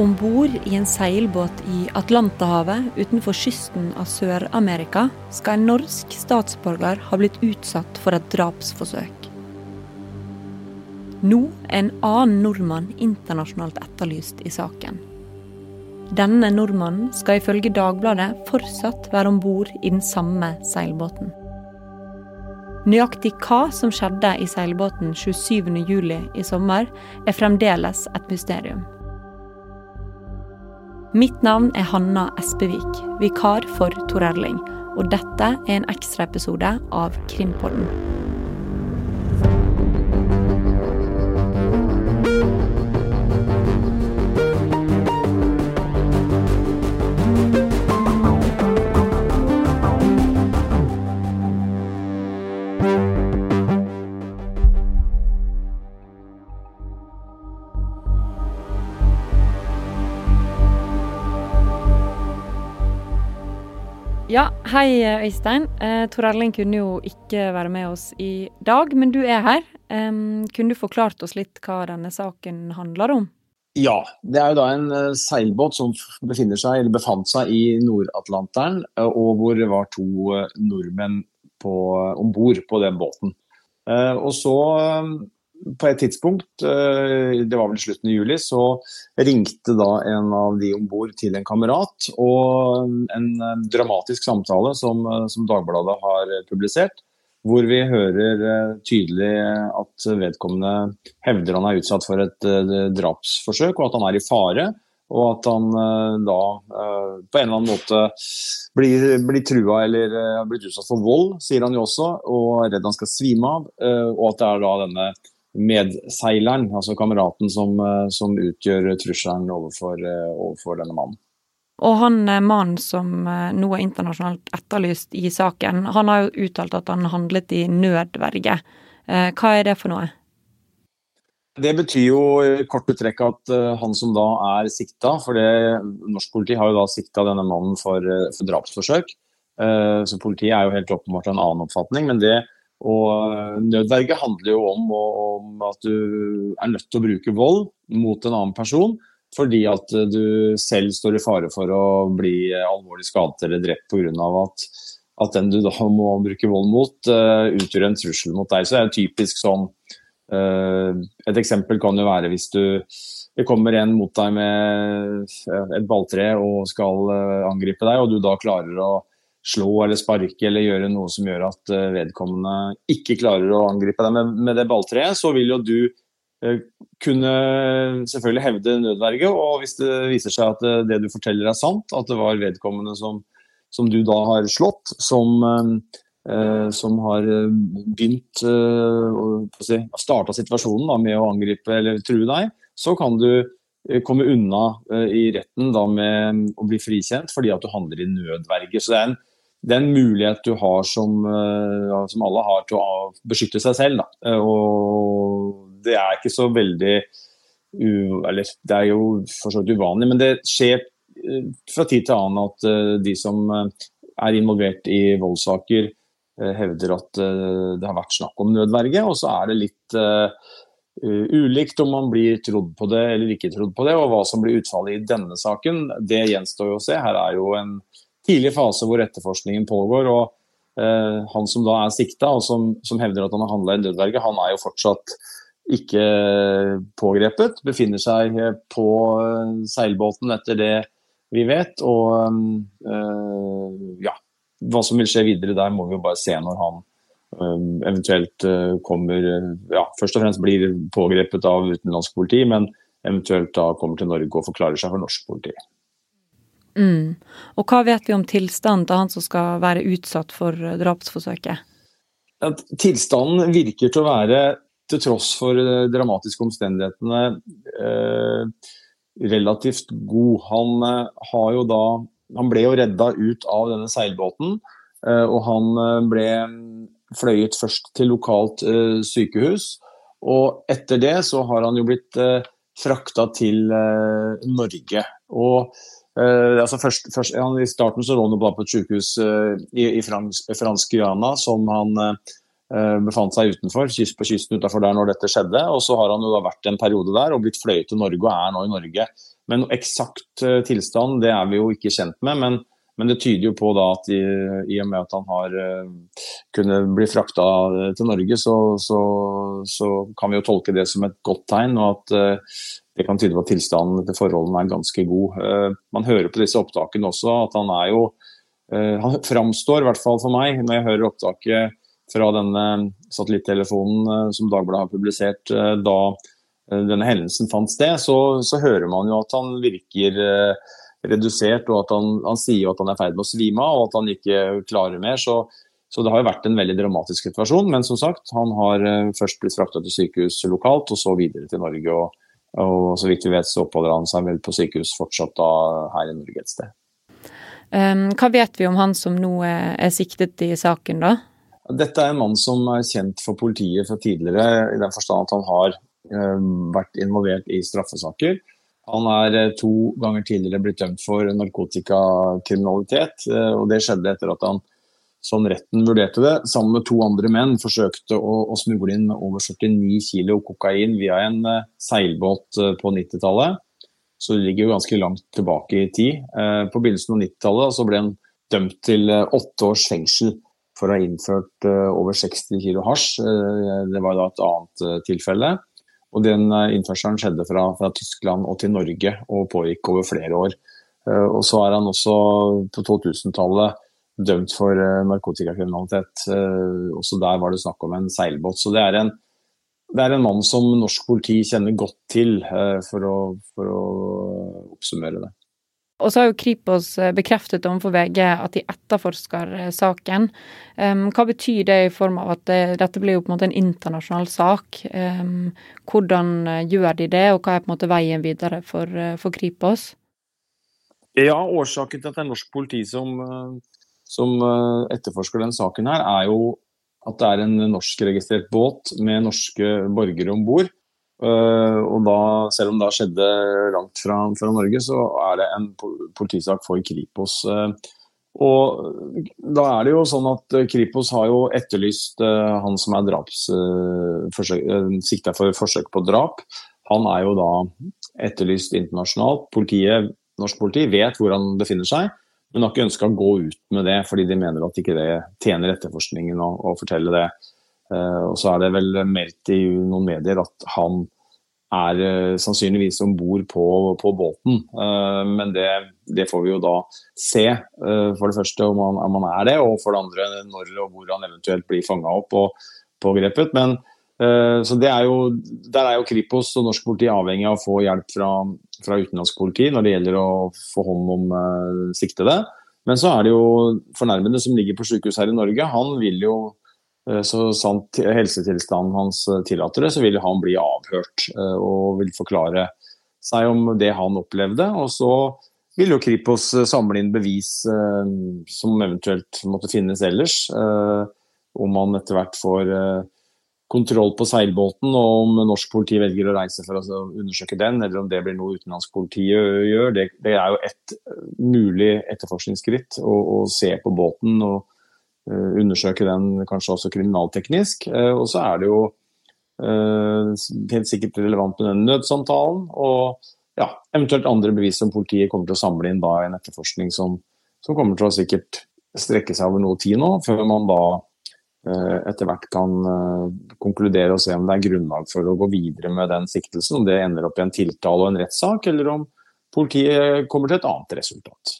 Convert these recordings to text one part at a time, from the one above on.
Om bord i en seilbåt i Atlanterhavet utenfor kysten av Sør-Amerika skal en norsk statsborger ha blitt utsatt for et drapsforsøk. Nå er en annen nordmann internasjonalt etterlyst i saken. Denne nordmannen skal ifølge Dagbladet fortsatt være om bord i den samme seilbåten. Nøyaktig hva som skjedde i seilbåten 27.07 i sommer, er fremdeles et mysterium. Mitt navn er Hanna Espevik, vikar for Tor Erling, og dette er en ekstraepisode av Krimpodden. Ja, hei Øystein. Eh, Tor Erling kunne jo ikke være med oss i dag, men du er her. Eh, kunne du forklart oss litt hva denne saken handler om? Ja, det er jo da en uh, seilbåt som befinner seg, eller befant seg i Nord-Atlanteren, uh, og hvor det var to uh, nordmenn om bord på den båten. og så på et tidspunkt, eh, det var vel slutten av juli, så ringte da en av de om bord til en kamerat. Og en dramatisk samtale som, som, Dagbladet har publisert, hvor vi hører eh, tydelig at vedkommende hevder han er utsatt for et eh, drapsforsøk, og at han er i fare. Og at han da på en eller annen måte blir, blir trua eller har blitt utsatt for vold, sier han jo også, og er redd han skal svime av. Og at det er da denne medseileren, altså kameraten som, eh, som utgjør trusselen overfor, eh, overfor, denne mannen. Og han eh, mannen som nå er internasjonalt etterlyst i saken, han har jo uttalt at han handlet i nødverge. Hva er det for noe? Det betyr jo kort uttrekk at han som da er sikta, for det, norsk politi har jo da sikta denne mannen for, for drapsforsøk. Så politiet er jo helt åpenbart en annen oppfatning. men det og eh, nødverge handler jo om, om, at du er nødt til å bruke vold mot en annen person fordi at du selv står i fare for å bli alvorlig skadet eller drept pga. At, at den du da må bruke vold mot, utgjør en trussel mot deg. Så det er typisk sånn Et eksempel kan jo være hvis du det kommer en mot deg med et balltre og skal angripe deg, og du da klarer å slå eller sparke eller gjøre noe som gjør at eh, vedkommende ikke klarer å angripe deg med, med det balltreet, så vil jo du eh, kunne selvfølgelig hevde nødverge. Og hvis det viser seg at eh, det du forteller er sant, at det var vedkommende som, som du da har slått, som, eh, som har begynt eh, si, starta situasjonen da, med å angripe eller true deg, så kan du komme unna i retten da, med å bli frikjent fordi at du handler i nødverge. Så det er en det er en mulighet du har som, uh, som alle har til å beskytte seg selv. Da. Uh, og det er ikke så veldig Eller det er jo for så vidt uvanlig, men det skjer uh, fra tid til annen at de som er involvert i voldssaker, hevder at det har vært snakk om nødverge. Og så er det litt ulikt om man blir trodd på det eller ikke trodd på det. Og hva som blir utfallet i denne saken, det gjenstår jo å se. Her er jo en tidlig fase hvor etterforskningen pågår. og eh, Han som da er sikta, og som, som, hevder at han har handla i nødverge, han er jo fortsatt ikke pågrepet. Befinner seg på eh, seilbåten etter det vi vet. Og øh, ja, hva som vil skje videre der, må vi jo bare se når han eventuelt kommer Ja, først og fremst blir pågrepet av utenlandsk politi, men eventuelt da kommer til Norge og forklarer seg for norsk politi. Mm. Og hva vet vi om tilstanden til han som skal være utsatt for eh, drapsforsøket? Tilstanden virker til å være, til tross for de dramatiske omstendighetene, eh, relativt god. Han, eh, har jo da, han ble jo redda ut av denne seilbåten, eh, og han eh, ble fløyet først til lokalt eh, sykehus. Og etter det så har han jo blitt frakta til Norge. Og Uh, altså først, først, han, I starten så lå han bare på et sykehus uh, i, i, fransk, fransk Guyana som han uh, befant seg utenfor, kyst på kysten utenfor der når dette skjedde. Og så har han jo da vært en periode der og blitt fløyet til Norge og er nå i Norge. Men eksakt tilstand det er vi jo ikke kjent med. men men det tyder jo på da at i, i og med at han har uh, kunnet bli frakta til Norge, så, så, så, kan vi jo tolke det som et godt tegn. og at uh, det kan tyde på at tilstanden til forholdene er ganske god. Uh, man hører på disse opptakene også at han er jo Han framstår, i hvert fall for meg, når jeg hører opptaket fra denne satellittelefonen som Dagbladet har publisert da denne hendelsen fant sted, så, så hører man jo at han virker redusert, og at han, han sier jo at han er i ferd med å svime av, og at han ikke klarer mer. Så, så, det har jo vært en veldig dramatisk situasjon. Men som sagt, han har uh, først blitt frakta til sykehus lokalt, og så videre til Norge. Og, og så vidt vi vet, så oppholder han seg vel på sykehus fortsatt da her i Norge et sted. Um, hva vet vi om han som nå er, er siktet i saken, da? Dette er en mann som er kjent for politiet fra tidligere, i den forstand at han har um, vært involvert i straffesaker. Han er eh, to ganger tidligere blitt dømt for narkotikakriminalitet. Eh, og Det skjedde etter at han, som retten vurderte det, sammen med to andre menn forsøkte å, å smugle inn over 49 kg kokain via en uh, seilbåt på 90-tallet. Så det ligger jo ganske langt tilbake i tid. På begynnelsen av 90-tallet ble han dømt til åtte års fengsel for å ha innført over 60 kg hasj. det var da et annet tilfelle. Og den eh, innførselen skjedde fra, fra, Tyskland og til Norge og pågikk over flere år. Eh, og så er han også på 2000-tallet dømt for eh, narkotikakriminalitet. Også der var det snakk om en seilbåt. Så det er en, det er en mann som norsk politi kjenner godt til, for å, for å oppsummere det. Og så har jo Kripos eh, bekreftet overfor VG at de etterforsker saken. saken. hva betyr det i form av at det, dette blir jo på en måte en internasjonal sak? hvordan eh, gjør de det, og hva er på en måte veien videre for, for Kripos? Ja, Årsaken til at det er norsk politi som, som etterforsker den saken, her, er jo at det er en norskregistrert båt med norske borgere om bord. Uh, og da, selv om det skjedde langt fra, fra, Norge, så er det en politisak for Kripos. Uh, og da er det jo sånn at Kripos har jo etterlyst han som er draps, sikta for forsøk på drap. Han er jo da etterlyst internasjonalt. Politiet, norsk politi vet hvor han befinner seg, men har ikke ønska å gå ut med det fordi de mener at ikke det tjener etterforskningen å, å fortelle det. Eh, og så er det vel meldt i noen medier at han er uh, sannsynligvis om bord på, på, båten. Uh, men det, det, får vi jo da se, for det første om han, om han, er det, og for det andre når og hvor han eventuelt blir fanga opp og pågrepet. Men, så det er jo, Der er jo Kripos og norsk politi avhengig av å få hjelp fra, fra utenlandsk politi når det gjelder å få hånd om siktede. Men så er det jo fornærmede som ligger på sykehus her i Norge. Han vil jo Eh, så sant helsetilstanden hans eh, tillater det, så vil han bli avhørt eh, og vil forklare seg om det han opplevde. Og så vil jo Kripos samle inn bevis som eventuelt måtte finnes ellers. Om man etter hvert får kontroll på seilbåten, og om norsk politi velger å reise for å undersøke den, eller om det blir noe utenlandsk politi gjør. Det, er jo et mulig etterforskningsskritt å, se på båten. og Eh, undersøke den kanskje også kriminalteknisk. Eh, og så er det jo eh, helt sikkert relevant med den nødsamtalen. Og ja, eventuelt andre bevis som politiet kommer til å samle inn da i en etterforskning som, som kommer til å sikkert strekke seg over noe tid nå, før man da etter hvert kan konkludere og se om det er grunnlag for å gå videre med den siktelsen. Om det ender opp i en tiltale og en rettssak, eller om politiet kommer til et annet resultat.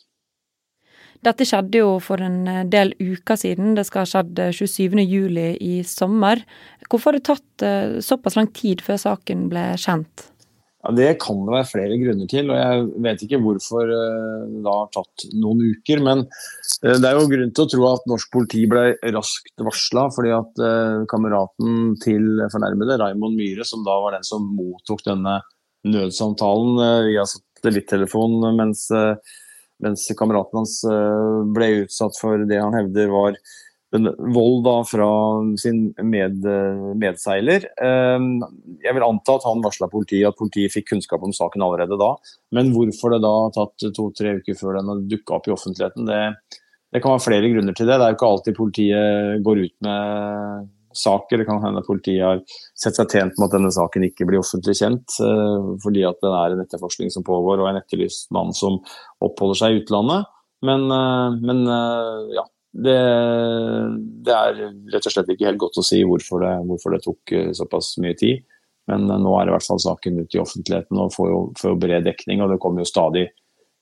Dette skjedde jo for en eh, del uker siden. Det skal ha skjedd 27.07 juli i sommer. Hvorfor har det tatt eh, såpass lang tid før saken ble kjent? Ja, Det kan det være flere grunner til, og jeg vet ikke hvorfor det har tatt noen uker. Men det er jo grunn til å tro at norsk politi ble raskt varsla, fordi at kameraten til fornærmede, Raymond Myhre, som da var den som mottok denne nødsamtalen via satellittelefon mens mens kameraten hans eh, ble utsatt for det han hevder var vold da fra sin med, medseiler. Eh, jeg vil anta at han varsla politiet, at politiet fikk kunnskap om saken allerede da. Men hvorfor det da har tatt to-tre uker før den dukka opp i offentligheten, det, det, kan være flere grunner til det. Det er jo ikke alltid politiet går ut med saker. Det kan hende politiet har sett seg tjent med at denne saken ikke blir offentlig kjent, uh, fordi at det er en etterforskning som pågår og en etterlyst mann som oppholder seg i utlandet. Men, uh, men ja, det, det, er rett og slett ikke helt godt å si hvorfor det, hvorfor det tok såpass mye tid. Men nå er i hvert fall saken ute i offentligheten og får jo, får jo bred dekning. Og det kommer jo stadig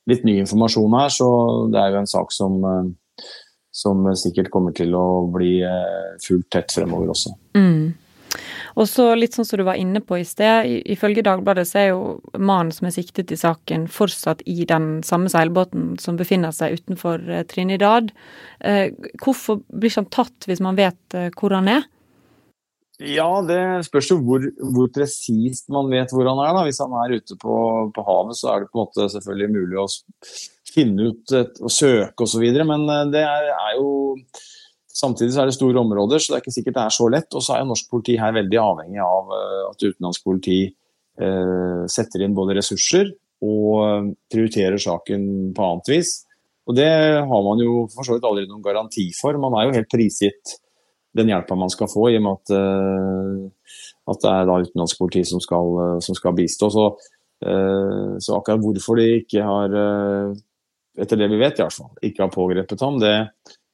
litt ny informasjon her, så det er jo en sak som som sikkert kommer til å bli fulgt fullt tett fremover også. Mm. Og så litt sånn som du var inne på i sted, ifølge Dagbladet så er jo mannen som er siktet i saken fortsatt i den samme seilbåten som befinner seg utenfor eh, Trinidad. Eh, hvorfor blir ikke han tatt hvis man vet hvor han er? Ja, det spørs jo hvor, hvor presist man vet hvor han er. da. Hvis han er ute på, på havet, så er det på en måte selvfølgelig mulig å finne ut og søke osv. Men eh, det er, er, jo Samtidig så er det store områder, så det er ikke sikkert det er så lett. Og så er jo norsk politi her veldig avhengig av eh, at utenlandsk politi eh, setter inn både ressurser og eh, prioriterer saken på annet vis. Og det har man jo for så vidt aldri noen garanti for. Man er jo helt prisgitt den hjelpa man skal få, i og med at, eh, at det er da utenlandsk politi som skal, som skal bistå. Så, så, akkurat hvorfor de ikke har etter det vi vet i hvert fall, ikke har pågrepet ham. Det,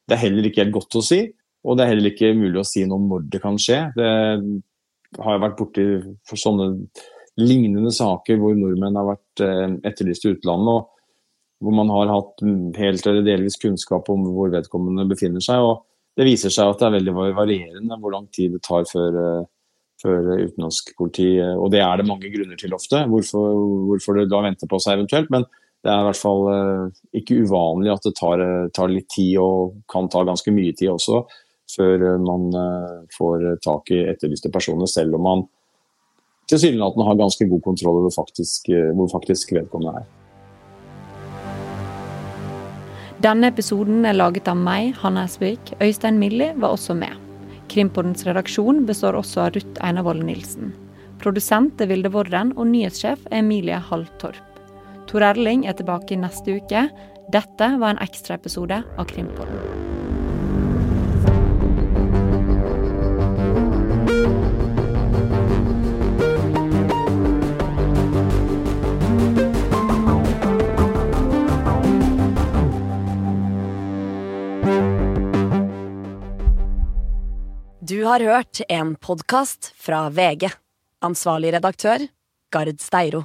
det, er heller ikke helt godt å si, og det er heller ikke mulig å si noe om når det kan skje. Det har jeg vært borti for sånne lignende saker hvor nordmenn har vært eh, etterlyst i utlandet, og hvor man har hatt helt eller delvis kunnskap om hvor vedkommende befinner seg. og Det viser seg at det er veldig varierende hvor lang tid det tar før, eh, før utenlandsk politi Og det er det mange grunner til ofte, hvorfor, hvorfor det da venter på seg eventuelt. men det er i hvert fall eh, ikke uvanlig at det tar, eh, tar, litt tid, og kan ta ganske mye tid også, før eh, man får tak i etterlyste personer, selv om man tilsynelatende har ganske god kontroll over faktisk, hvor faktisk vedkommende er. Denne episoden er laget av meg, Hanne Esvik. Øystein Milli var også med. Krimpodens redaksjon består også av Ruth Einarvoll Nilsen. Produsent er Vilde Vården, og nyhetssjef er Emilie Halltorp. Tor Erling er tilbake neste uke. Dette var en ekstraepisode av Krimpodden. Du har hørt en podkast fra VG. Ansvarlig redaktør, Gard Steiro.